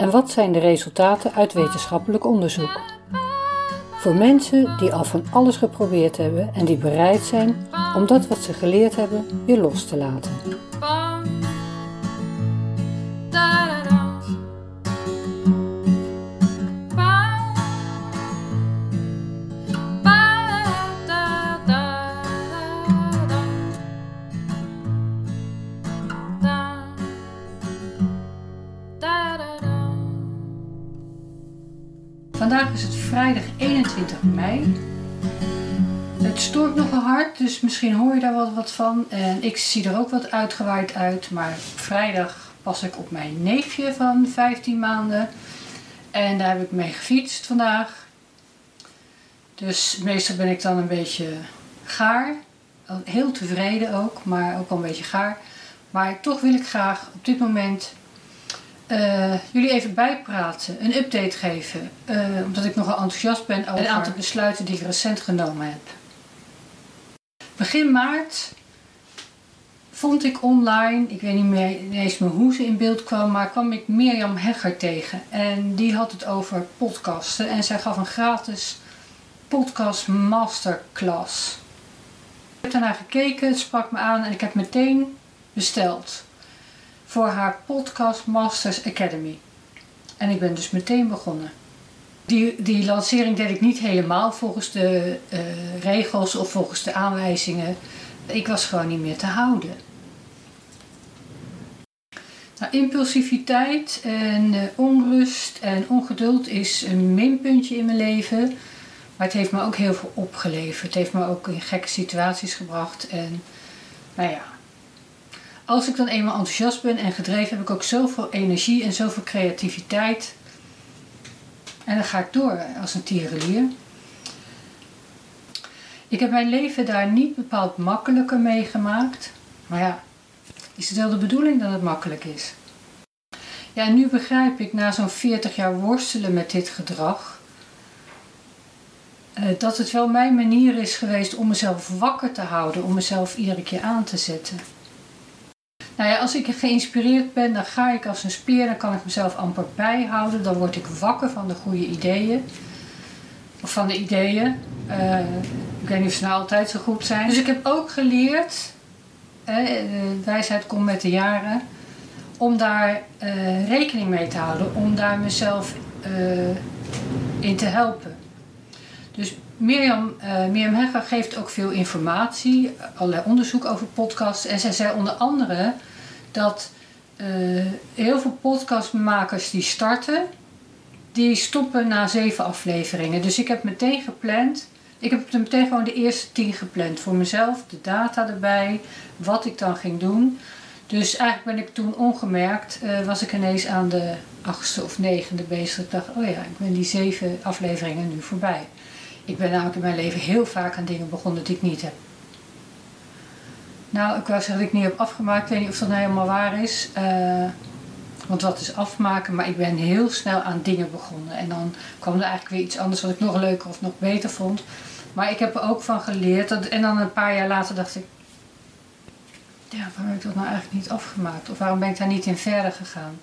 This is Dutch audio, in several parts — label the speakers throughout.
Speaker 1: en wat zijn de resultaten uit wetenschappelijk onderzoek? Voor mensen die al van alles geprobeerd hebben en die bereid zijn om dat wat ze geleerd hebben weer los te laten. Vrijdag 21 mei. Het stormt nogal hard, dus misschien hoor je daar wat, wat van. En ik zie er ook wat uitgewaaid uit. Maar vrijdag pas ik op mijn neefje van 15 maanden. En daar heb ik mee gefietst vandaag. Dus meestal ben ik dan een beetje gaar. Heel tevreden ook, maar ook wel een beetje gaar. Maar toch wil ik graag op dit moment uh, jullie even bijpraten, een update geven. Uh, omdat ik nogal enthousiast ben over een aantal besluiten die ik recent genomen heb. Begin maart vond ik online, ik weet niet meer eens meer hoe ze in beeld kwam, maar kwam ik Mirjam Hegger tegen. En die had het over podcasten en zij gaf een gratis podcast masterclass. Ik heb daarna gekeken, het sprak me aan en ik heb meteen besteld voor haar podcast Masters Academy. En ik ben dus meteen begonnen. Die, die lancering deed ik niet helemaal volgens de uh, regels of volgens de aanwijzingen. Ik was gewoon niet meer te houden. Nou, impulsiviteit en uh, onrust en ongeduld is een minpuntje in mijn leven. Maar het heeft me ook heel veel opgeleverd. Het heeft me ook in gekke situaties gebracht. En nou ja, als ik dan eenmaal enthousiast ben en gedreven, heb ik ook zoveel energie en zoveel creativiteit. En dan ga ik door als een tierenlier. Ik heb mijn leven daar niet bepaald makkelijker meegemaakt. Maar ja, is het wel de bedoeling dat het makkelijk is? Ja, nu begrijp ik na zo'n 40 jaar worstelen met dit gedrag. Eh, dat het wel mijn manier is geweest om mezelf wakker te houden, om mezelf iedere keer aan te zetten. Nou ja, als ik geïnspireerd ben, dan ga ik als een speer, dan kan ik mezelf amper bijhouden. Dan word ik wakker van de goede ideeën. Of van de ideeën. Uh, ik weet niet of ze nou altijd zo goed zijn. Dus ik heb ook geleerd, uh, wijsheid komt met de jaren, om daar uh, rekening mee te houden. Om daar mezelf in te helpen. Dus Mirjam, uh, Mirjam Hegger geeft ook veel informatie, allerlei onderzoek over podcasts. En zij zei onder andere dat uh, heel veel podcastmakers die starten, die stoppen na zeven afleveringen. Dus ik heb meteen gepland, ik heb meteen gewoon de eerste tien gepland voor mezelf, de data erbij, wat ik dan ging doen. Dus eigenlijk ben ik toen ongemerkt, uh, was ik ineens aan de achtste of negende bezig. Ik dacht, oh ja, ik ben die zeven afleveringen nu voorbij. Ik ben namelijk in mijn leven heel vaak aan dingen begonnen die ik niet heb. Nou, ik wou zeggen dat ik niet heb afgemaakt. Ik weet niet of dat nou helemaal waar is. Uh, want wat is afmaken? Maar ik ben heel snel aan dingen begonnen. En dan kwam er eigenlijk weer iets anders wat ik nog leuker of nog beter vond. Maar ik heb er ook van geleerd. En dan een paar jaar later dacht ik... Ja, waarom heb ik dat nou eigenlijk niet afgemaakt? Of waarom ben ik daar niet in verder gegaan?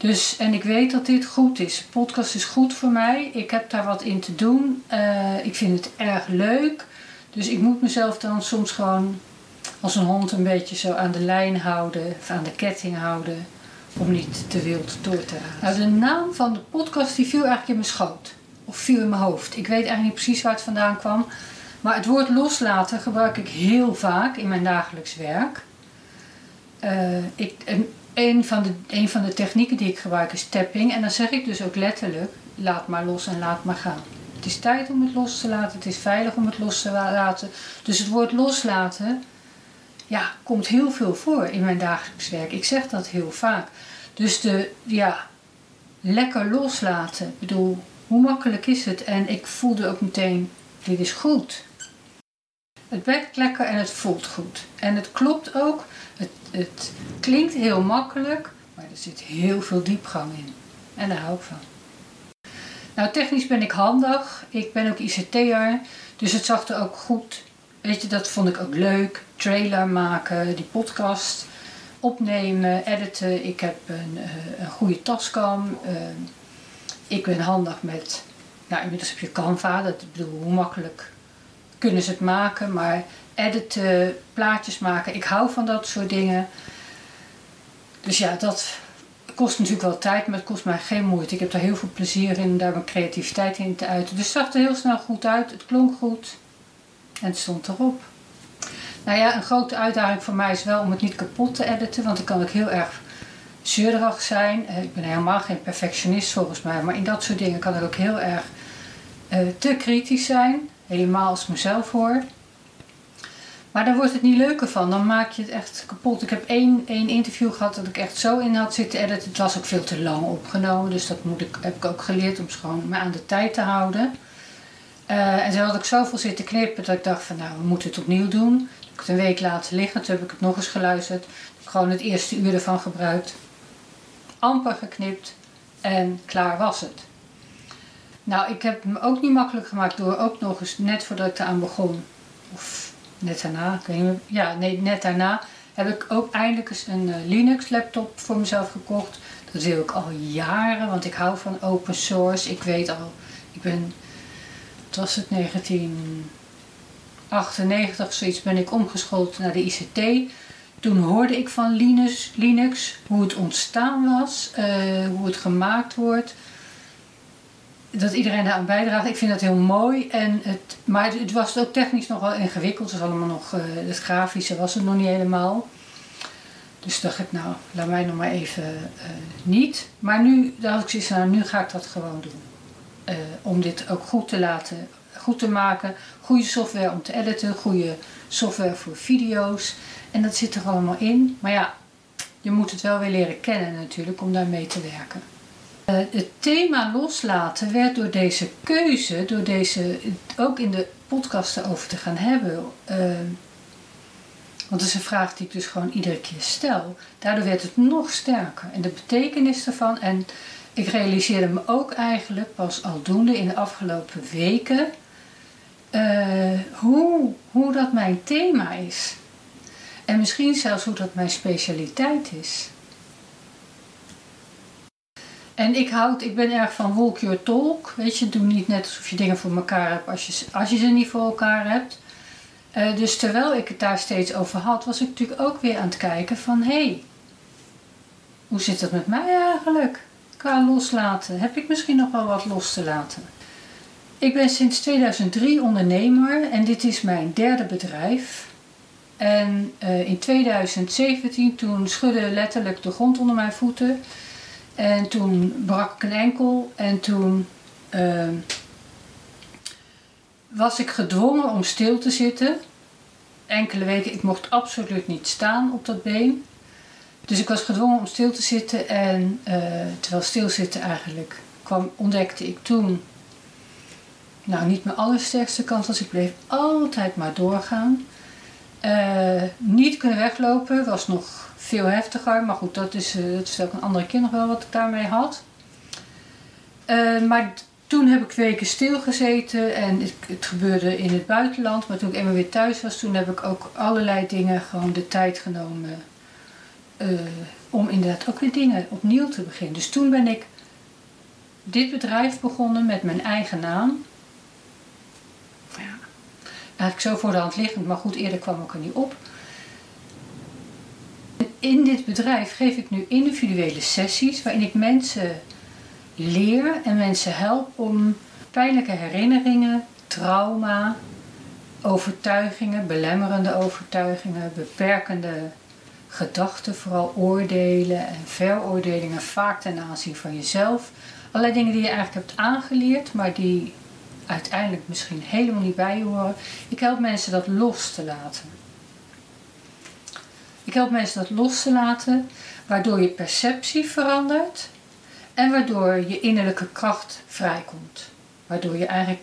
Speaker 1: Dus, en ik weet dat dit goed is. Podcast is goed voor mij. Ik heb daar wat in te doen. Uh, ik vind het erg leuk. Dus ik moet mezelf dan soms gewoon als een hond een beetje zo aan de lijn houden. Of aan de ketting houden. Om niet te wild door te raken. Nou, de naam van de podcast die viel eigenlijk in mijn schoot. Of viel in mijn hoofd. Ik weet eigenlijk niet precies waar het vandaan kwam. Maar het woord loslaten gebruik ik heel vaak in mijn dagelijks werk. Uh, ik, een van, de, een van de technieken die ik gebruik is tapping. En dan zeg ik dus ook letterlijk, laat maar los en laat maar gaan. Het is tijd om het los te laten. Het is veilig om het los te laten. Dus het woord loslaten, ja, komt heel veel voor in mijn dagelijks werk. Ik zeg dat heel vaak. Dus de, ja, lekker loslaten. Ik bedoel, hoe makkelijk is het? En ik voelde ook meteen, dit is goed. Het werkt lekker en het voelt goed. En het klopt ook. Het, het klinkt heel makkelijk, maar er zit heel veel diepgang in. En daar hou ik van. Nou, technisch ben ik handig. Ik ben ook ICT'er. Dus het zag er ook goed. Weet je, dat vond ik ook leuk. Trailer maken, die podcast opnemen, editen. Ik heb een, eh, een goede taskam. Uh, ik ben handig met, nou inmiddels heb je Canva. Dat ik bedoel, hoe makkelijk kunnen ze het maken. Maar editen, plaatjes maken. Ik hou van dat soort dingen. Dus ja, dat kost natuurlijk wel tijd, maar het kost mij geen moeite. Ik heb er heel veel plezier in, daar mijn creativiteit in te uiten. Dus het zag er heel snel goed uit, het klonk goed en het stond erop. Nou ja, een grote uitdaging voor mij is wel om het niet kapot te editen, want dan kan ik heel erg zeurderig zijn. Eh, ik ben helemaal geen perfectionist volgens mij, maar in dat soort dingen kan ik ook heel erg uh, te kritisch zijn. Helemaal als mezelf hoor. Maar daar wordt het niet leuker van. Dan maak je het echt kapot. Ik heb één, één interview gehad dat ik echt zo in had zitten editen. Het was ook veel te lang opgenomen. Dus dat moet ik, heb ik ook geleerd om gewoon me aan de tijd te houden. Uh, en zo had ik zoveel zitten knippen dat ik dacht van nou, we moeten het opnieuw doen. Ik heb het een week laten liggen. Toen heb ik het nog eens geluisterd. Ik gewoon het eerste uur ervan gebruikt. Amper geknipt. En klaar was het. Nou, ik heb het me ook niet makkelijk gemaakt door ook nog eens net voordat ik eraan begon. Net daarna, ik ja, nee, net daarna heb ik ook eindelijk eens een uh, Linux laptop voor mezelf gekocht. Dat wil ik al jaren, want ik hou van open source. Ik weet al, ik ben, het was het 1998 zoiets, ben ik omgeschoold naar de ICT. Toen hoorde ik van Linux, Linux hoe het ontstaan was, uh, hoe het gemaakt wordt dat iedereen daar aan bijdraagt. Ik vind dat heel mooi. En het, maar het, was ook technisch nog wel ingewikkeld. Het, was allemaal nog, uh, het grafische was het nog niet helemaal. Dus dacht ik, nou, laat mij nog maar even uh, niet. Maar nu dacht ik zoiets nou, nu ga ik dat gewoon doen. Uh, om dit ook goed te laten, goed te maken. Goede software om te editen, goede software voor video's. En dat zit er allemaal in. Maar ja, je moet het wel weer leren kennen natuurlijk om daarmee te werken. Eh, het thema loslaten werd door deze keuze, door deze ook in de podcast over te gaan hebben. Uh, want dat is een vraag die ik dus gewoon iedere keer stel. Daardoor werd het nog sterker. En de betekenis daarvan. En ik realiseerde me ook eigenlijk pas aldoende in de afgelopen weken. Uh, hoe, hoe dat mijn thema is. En misschien zelfs hoe dat mijn specialiteit is. En ik houd, ik ben erg van walk your talk. Weet je, doe niet net alsof je dingen voor elkaar hebt als je, als je ze niet voor elkaar hebt. Uh, dus terwijl ik het daar steeds over had, was ik natuurlijk ook weer aan het kijken van hé, hey, hoe zit het met mij eigenlijk? Qua loslaten. Heb ik misschien nog wel wat los te laten? Ik ben sinds 2003 ondernemer en dit is mijn derde bedrijf. En uh, in 2017 toen schudde letterlijk de grond onder mijn voeten. En toen brak ik een enkel en toen uh, was ik gedwongen om stil te zitten. Enkele weken, ik mocht absoluut niet staan op dat been. Dus ik was gedwongen om stil te zitten en uh, terwijl stilzitten eigenlijk kwam, ontdekte ik toen, nou niet mijn allersterkste kant was, ik bleef altijd maar doorgaan. Uh, niet kunnen weglopen was nog veel heftiger. Maar goed, dat is, uh, dat is ook een andere keer nog wel wat ik daarmee had. Uh, maar toen heb ik weken stilgezeten en het, gebeurde in het buitenland. Maar toen ik eenmaal weer thuis was, toen heb ik ook allerlei dingen gewoon de tijd genomen. Om inderdaad ook weer dingen opnieuw te beginnen. Dus toen ben ik dit bedrijf begonnen met mijn eigen naam. Eigenlijk zo voor de hand liggend, maar goed, eerder kwam ik er niet op in dit bedrijf geef ik nu individuele sessies waarin ik mensen leer en mensen help om pijnlijke herinneringen, trauma, overtuigingen, belemmerende overtuigingen, beperkende gedachten, vooral oordelen en veroordelingen, vaak ten aanzien van jezelf. Allerlei dingen die je eigenlijk hebt aangeleerd, maar die uiteindelijk misschien helemaal niet bij horen. Ik help mensen dat los te laten. Ik help mensen dat los te laten, waardoor je perceptie verandert En waardoor je innerlijke kracht vrijkomt. Waardoor je eigenlijk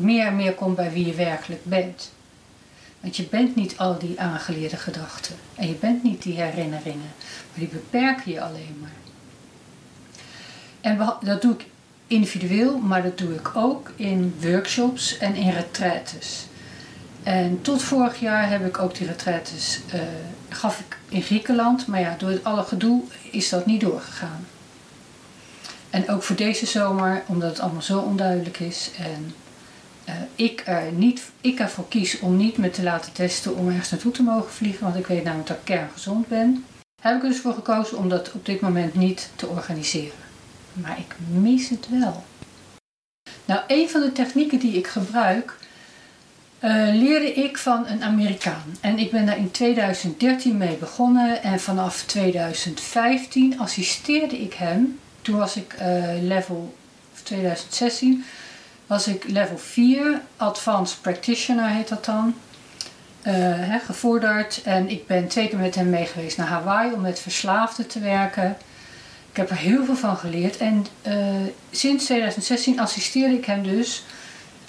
Speaker 1: meer en meer komt bij wie je werkelijk bent. Want je bent niet al die aangeleerde gedachten. En je bent niet die herinneringen. Maar die beperken je alleen maar. En dat doe ik individueel, maar dat doe ik ook in workshops en in retraites. En tot vorig jaar heb ik ook die retraites, uh, gaf ik in Griekenland, maar ja, door het alle gedoe is dat niet doorgegaan. En ook voor deze zomer, omdat het allemaal zo onduidelijk is en uh, ik, niet, ik ervoor kies om niet me te laten testen om ergens naartoe te mogen vliegen, want ik weet namelijk dat ik kerngezond ben, heb ik dus voor gekozen om dat op dit moment niet te organiseren. Maar ik mis het wel. Nou, een van de technieken die ik gebruik, uh, leerde ik van een Amerikaan. En ik ben daar in 2013 mee begonnen en vanaf 2015 assisteerde ik hem. Toen was ik uh, level 2016 was ik level 4, Advanced Practitioner heet dat dan. Uh, gevorderd en ik ben twee keer met hem mee geweest naar Hawaii om met verslaafden te werken. Ik heb er heel veel van geleerd en uh, sinds 2016 assisteerde ik hem dus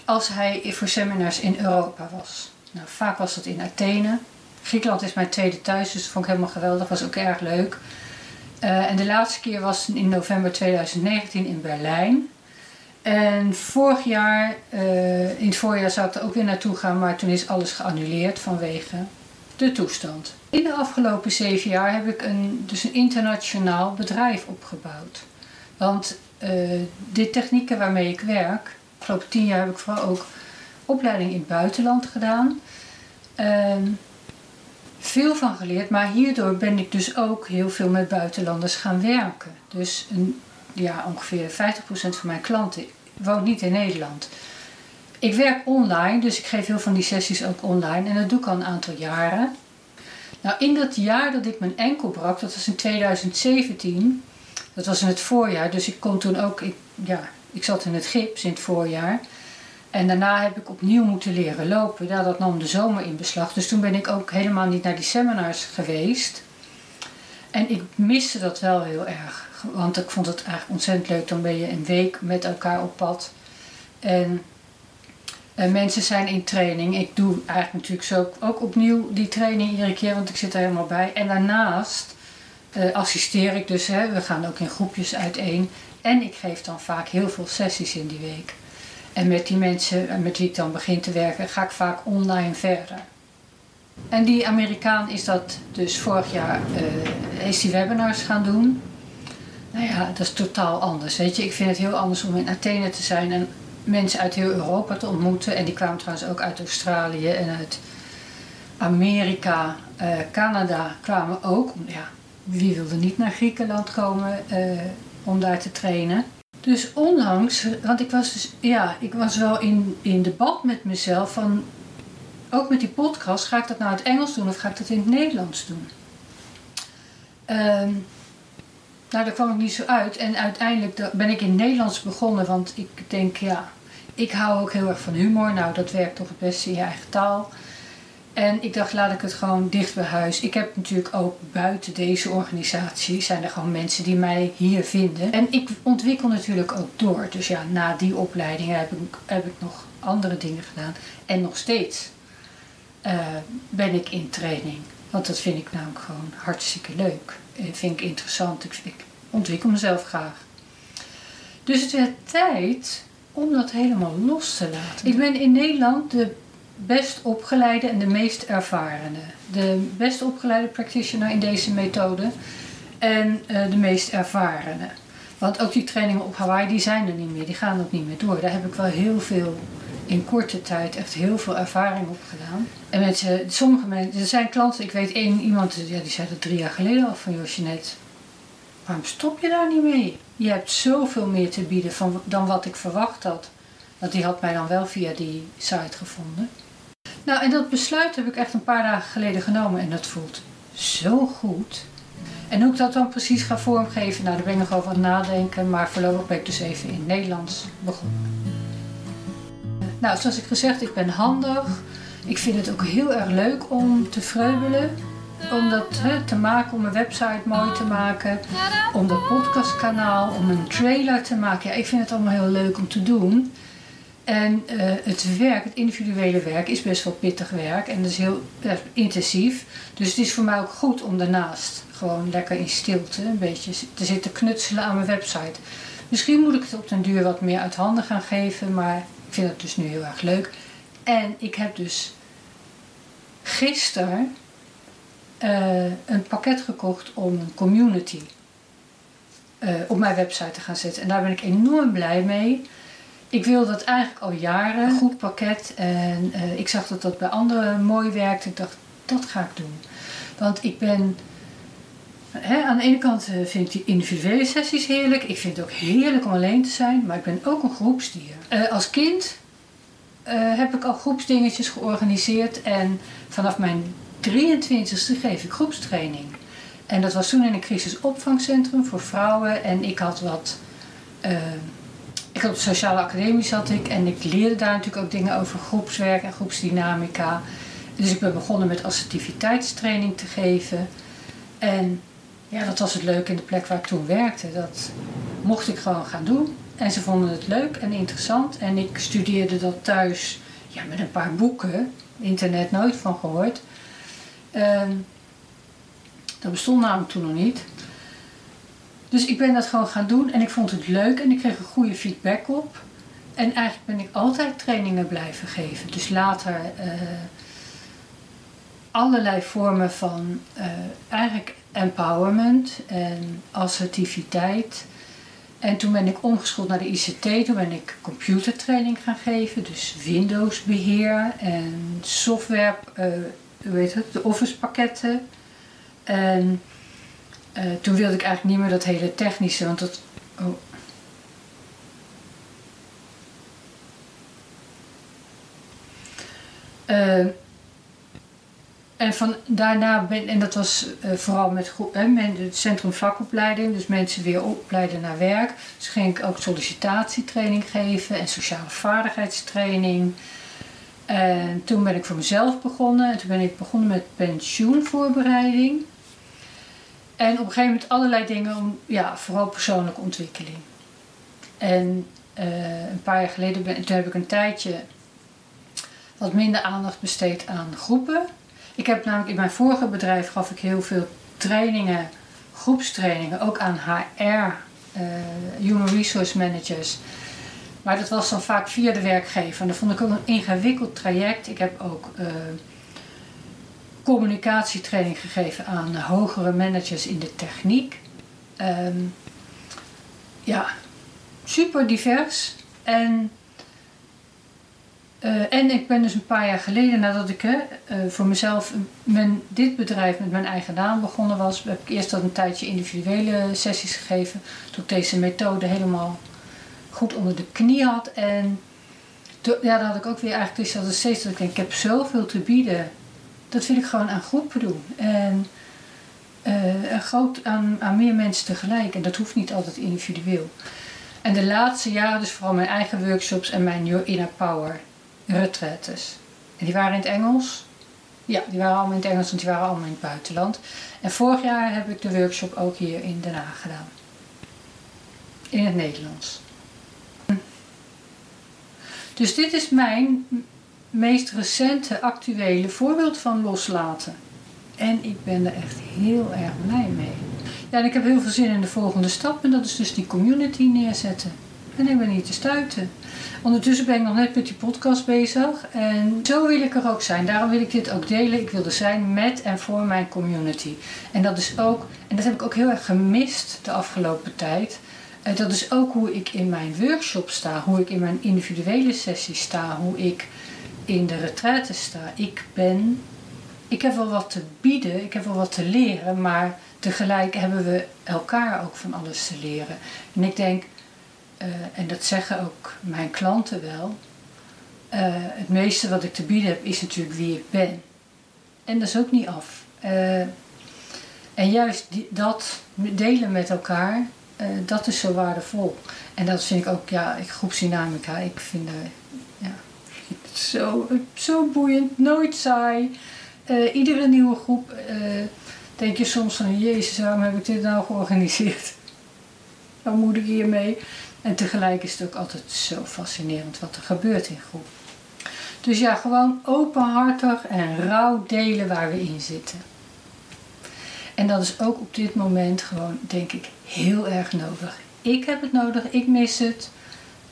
Speaker 1: als hij voor seminars in Europa was. Nou, vaak was dat in Athene. Griekenland is mijn tweede thuis, dus dat vond ik helemaal geweldig. was ook erg leuk. Uh, en de laatste keer was in november 2019 in Berlijn. En vorig jaar, uh, in het voorjaar zou ik er ook weer naartoe gaan, maar toen is alles geannuleerd vanwege de toestand. In de afgelopen zeven jaar heb ik een, dus een internationaal bedrijf opgebouwd. Want uh, de technieken waarmee ik werk, de afgelopen tien jaar heb ik vooral ook opleiding in het buitenland gedaan. Uh, veel van geleerd, maar hierdoor ben ik dus ook heel veel met buitenlanders gaan werken. Dus een, ja, ongeveer 50% van mijn klanten woont niet in Nederland. Ik werk online, dus ik geef heel van die sessies ook online en dat doe ik al een aantal jaren. Nou, in dat jaar dat ik mijn enkel brak, dat was in 2017, dat was in het voorjaar, dus ik kon toen ook, ik, ja, ik zat in het gips in het voorjaar. En daarna heb ik opnieuw moeten leren lopen. Ja, dat nam de zomer in beslag. Dus toen ben ik ook helemaal niet naar die seminars geweest. En ik miste dat wel heel erg. Want ik vond het eigenlijk ontzettend leuk. Dan ben je een week met elkaar op pad. En uh, mensen zijn in training. Ik doe eigenlijk natuurlijk zo ook opnieuw die training iedere keer, want ik zit er helemaal bij. En daarnaast uh, assisteer ik dus. Hè, we gaan ook in groepjes uiteen. En ik geef dan vaak heel veel sessies in die week. En met die mensen eh, met wie ik dan begin te werken, ga ik vaak online verder. En die Amerikaan is dat dus vorig jaar, uh, is die webinars gaan doen. Nou ja, dat is totaal anders. Weet je, ik vind het heel anders om in Athene te zijn en mensen uit heel Europa te ontmoeten. En die kwamen trouwens ook uit Australië en uit Amerika, uh, Canada kwamen ook. Ja, wie wilde niet naar Griekenland komen uh, om daar te trainen? Dus onlangs, want ik was dus, ja, ik was wel in, in debat met mezelf van, ook met die podcast, ga ik dat nou in het Engels doen of ga ik dat in het Nederlands doen? Um, nou, daar kwam ik niet zo uit. En uiteindelijk ben ik in Nederlands begonnen, want ik denk, ja, ik hou ook heel erg van humor. Nou, dat werkt toch het beste in je eigen taal. En ik dacht, laat ik het gewoon dicht bij huis. Ik heb natuurlijk ook buiten deze organisatie zijn er gewoon mensen die mij hier vinden. En ik ontwikkel natuurlijk ook door. Dus ja, na die opleiding heb ik, heb ik nog andere dingen gedaan. En nog steeds uh, ben ik in training. Want dat vind ik namelijk gewoon hartstikke leuk. Vind ik interessant. Ik, ik ontwikkel mezelf graag. Dus het werd tijd om dat helemaal los te laten. Ik ben in Nederland de best opgeleide en de meest ervarene. De best opgeleide practitioner in deze methode en uh, de meest ervarene. Want ook die trainingen op Hawaii die zijn er niet meer, die gaan ook niet meer door. Daar heb ik wel heel veel in korte tijd echt heel veel ervaring op gedaan. En mensen, sommige mensen, er zijn klanten, ik weet één iemand, ja, die zei dat drie jaar geleden al van Josjenet. Waarom stop je daar niet mee? Je hebt zoveel meer te bieden van, dan wat ik verwacht had. Want die had mij dan wel via die site gevonden. Nou, en dat besluit heb ik echt een paar dagen geleden genomen en dat voelt zo goed. En hoe ik dat dan precies ga vormgeven, nou, daar ben ik nog over aan het nadenken. Maar voorlopig ben ik dus even in Nederlands begonnen. Nou, zoals ik gezegd, ik ben handig. Ik vind het ook heel erg leuk om te vreubelen. om dat te maken, om een website mooi te maken, om dat podcastkanaal, om een trailer te maken. Ja, ik vind het allemaal heel leuk om te doen. En uh, het werk, het individuele werk, is best wel pittig werk en dat is heel ja, intensief. Dus het is voor mij ook goed om daarnaast gewoon lekker in stilte een beetje te zitten knutselen aan mijn website. Misschien moet ik het op den duur wat meer uit handen gaan geven, maar ik vind het dus nu heel erg leuk. En ik heb dus gisteren uh, een pakket gekocht om een community uh, op mijn website te gaan zetten. En daar ben ik enorm blij mee. Ik wil dat eigenlijk al jaren, een goed pakket. En uh, ik zag dat dat bij anderen mooi werkte. Ik dacht, dat ga ik doen. Want ik ben Aan de ene kant vind ik die individuele sessies heerlijk. Ik vind het ook heerlijk om alleen te zijn. Maar ik ben ook een groepsdier. Uh, als kind uh, heb ik al groepsdingetjes georganiseerd. En vanaf mijn 23e geef ik groepstraining. En dat was toen in een crisisopvangcentrum voor vrouwen. En ik had wat. Ik had op sociale academie zat ik. En ik leerde daar natuurlijk ook dingen over groepswerk en groepsdynamica. Dus ik ben begonnen met assertiviteitstraining te geven. En ja, dat was het leuke in de plek waar ik toen werkte. Dat mocht ik gewoon gaan doen. En ze vonden het leuk en interessant. En ik studeerde dat thuis ja, met een paar boeken. Internet nooit van gehoord. Um, dat bestond namelijk toen nog niet. Dus ik ben dat gewoon gaan doen en ik vond het leuk en ik kreeg een goede feedback op. En eigenlijk ben ik altijd trainingen blijven geven. Dus later uh, allerlei vormen van uh, eigenlijk empowerment en assertiviteit. En toen ben ik omgeschoold naar de ICT. Toen ben ik computertraining gaan geven. Dus Windows beheer en software, uh, hoe het, de Office pakketten. En uh, toen wilde ik eigenlijk niet meer dat hele technische, want dat... Oh. Uh, en van daarna ben, en dat was uh, vooral met het centrum vakopleiding, dus mensen weer opleiden naar werk. Dus ging ik ook sollicitatietraining geven en sociale vaardigheidstraining. En toen ben ik voor mezelf begonnen en toen ben ik begonnen met pensioenvoorbereiding. En op een gegeven moment allerlei dingen om, ja, vooral persoonlijke ontwikkeling. En uh, een paar jaar geleden toen heb ik een tijdje wat minder aandacht besteed aan groepen. Ik heb namelijk in mijn vorige bedrijf gaf ik heel veel trainingen, groepstrainingen, ook aan HR, uh, Human Resource Managers. Maar dat was dan vaak via de werkgever. Dat vond ik ook een ingewikkeld traject. Ik heb ook uh, communicatietraining gegeven aan hogere managers in de techniek. Um, ja, super divers. En uh, en ik ben dus een paar jaar geleden, nadat ik uh, voor mezelf mijn, dit bedrijf met mijn eigen naam begonnen was, heb ik eerst dat een tijdje individuele sessies gegeven. Toen ik deze methode helemaal goed onder de knie had. En ja, dan had ik ook weer eigenlijk dus dat steeds dat ik denk, ik heb zoveel te bieden. Dat wil ik gewoon aan groepen doen. En uh, groot aan, aan meer mensen tegelijk. En dat hoeft niet altijd individueel. En de laatste jaren dus vooral mijn eigen workshops en mijn Your Inner Power retraites. En die waren in het Engels. Ja, die waren allemaal in het Engels, want die waren allemaal in het buitenland. En vorig jaar heb ik de workshop ook hier in Den Haag gedaan. In het Nederlands. Dus dit is mijn meest recente actuele voorbeeld van loslaten. En ik ben er echt heel erg blij mee. Ja, en ik heb heel veel zin in de volgende stap en dat is dus die community neerzetten. En ik ben niet te stuiten. Ondertussen ben ik nog net met die podcast bezig. En zo wil ik er ook zijn. Daarom wil ik dit ook delen. Ik wil er zijn met en voor mijn community. En dat is ook, en dat heb ik ook heel erg gemist de afgelopen tijd. En dat is ook hoe ik in mijn workshop sta. Hoe ik in mijn individuele sessies sta. Hoe ik in de retraite sta. Ik ben, ik heb wel wat te bieden. Ik heb wel wat te leren. Maar tegelijk hebben we elkaar ook van alles te leren. En ik denk, uh, en dat zeggen ook mijn klanten wel, uh, het meeste wat ik te bieden heb is natuurlijk wie ik ben. En dat is ook niet af. Uh, en juist die, dat delen met elkaar, dat is zo waardevol. En dat vind ik ook, ja, groepsdynamica, ik vind ja, het zo, zo boeiend, nooit saai. iedere nieuwe groep denk je soms van, jezus, waarom heb ik dit nou georganiseerd? Waar moet ik hiermee? En tegelijk is het ook altijd zo fascinerend wat er gebeurt in groep. Dus ja, gewoon openhartig en rauw delen waar we in zitten. En dat is ook op dit moment gewoon, denk ik, heel erg nodig. Ik heb het nodig, ik mis het.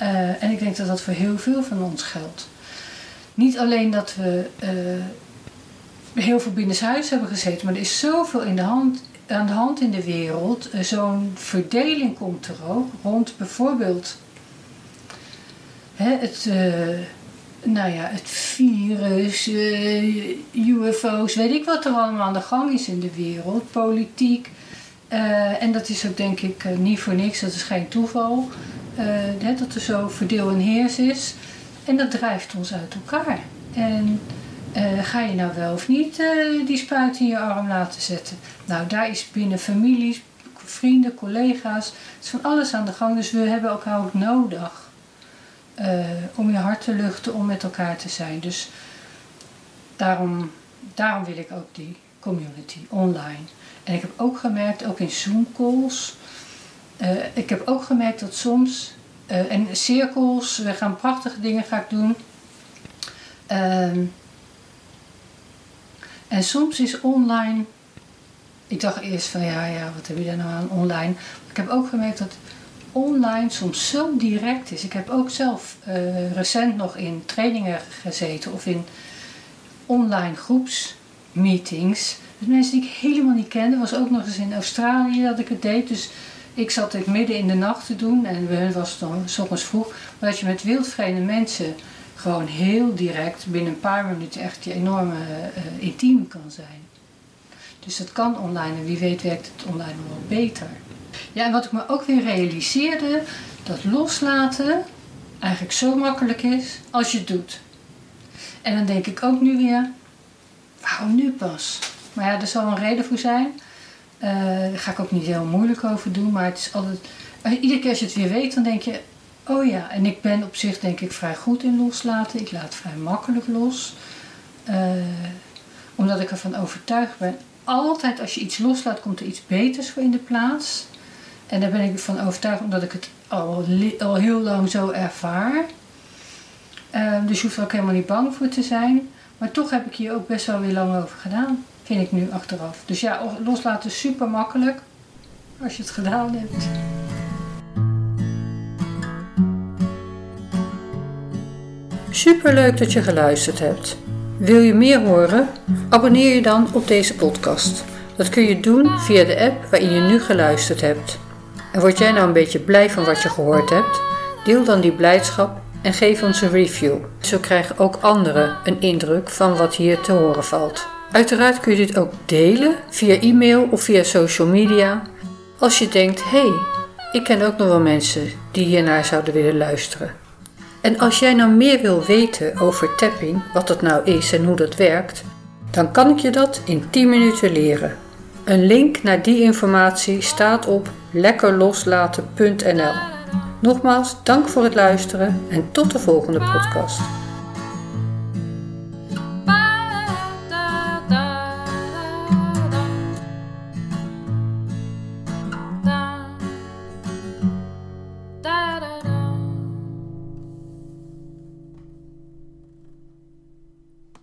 Speaker 1: Uh, en ik denk dat dat voor heel veel van ons geldt. Niet alleen dat we uh, heel veel binnenshuis hebben gezeten, maar er is zoveel in de hand, aan de hand in de wereld. Uh, Zo'n verdeling komt er ook rond bijvoorbeeld hè, het nou ja, het virus, uh, UFO's, weet ik wat er allemaal aan de gang is in de wereld, politiek. En dat is ook denk ik niet voor niks, dat is geen toeval, dat er zo verdeel en heers is. En dat drijft ons uit elkaar. En ga je nou wel of niet die spuit in je arm laten zetten? Nou, daar is binnen families, vrienden, collega's, is van alles aan de gang. Dus we hebben elkaar ook nodig. Uh, om je hart te luchten, om met elkaar te zijn. Dus daarom, daarom wil ik ook die community online. En ik heb ook gemerkt, ook in Zoom calls, uh, ik heb ook gemerkt dat soms, en cirkels, we gaan prachtige dingen ga ik doen. En soms is online, ik dacht eerst van ja, ja, wat heb je daar nou aan online? Ik heb ook gemerkt dat online soms zo direct is. Ik heb ook zelf uh, recent nog in trainingen gezeten of in online groepsmeetings. Met mensen die ik helemaal niet kende. was ook nog eens in Australië dat ik het deed. Dus ik zat het midden in de nacht te doen en bij was het dan s ochtends vroeg. Maar dat je met wildvreemde mensen gewoon heel direct binnen een paar minuten echt je enorme uh, intiem kan zijn. Dus dat kan online en wie weet werkt het online wel beter. Ja, en wat ik me ook weer realiseerde, dat loslaten eigenlijk zo makkelijk is als je het doet. En dan denk ik ook nu weer, waarom nu pas? Maar ja, er zal een reden voor zijn. Uh, daar ga ik ook niet heel moeilijk over doen, maar het is altijd, iedere keer als je het weer weet, dan denk je, oh ja, en ik ben op zich denk ik vrij goed in loslaten. Ik laat vrij makkelijk los. Uh, omdat ik ervan overtuigd ben, altijd als je iets loslaat, komt er iets beters voor in de plaats. En daar ben ik van overtuigd omdat ik het al, heel lang zo ervaar. Uh, dus je hoeft er ook helemaal niet bang voor te zijn. Maar toch heb ik hier ook best wel weer lang over gedaan. Vind ik nu achteraf. Dus ja, loslaten is super makkelijk. Als je het gedaan hebt.
Speaker 2: Super leuk dat je geluisterd hebt. Wil je meer horen? Abonneer je dan op deze podcast. Dat kun je doen via de app waarin je nu geluisterd hebt. En word jij nou een beetje blij van wat je gehoord hebt? Deel dan die blijdschap en geef ons een review. Zo krijgen ook anderen een indruk van wat hier te horen valt. Uiteraard kun je dit ook delen via e-mail of via social media. Als je denkt, hé, hey, ik ken ook nog wel mensen die hiernaar zouden willen luisteren. En als jij nou meer wil weten over tapping, wat dat nou is en hoe dat werkt, dan kan ik je dat in 10 minuten leren. Een link naar die informatie staat op lekkerloslaten.nl. Nogmaals, dank voor het luisteren en tot de volgende podcast.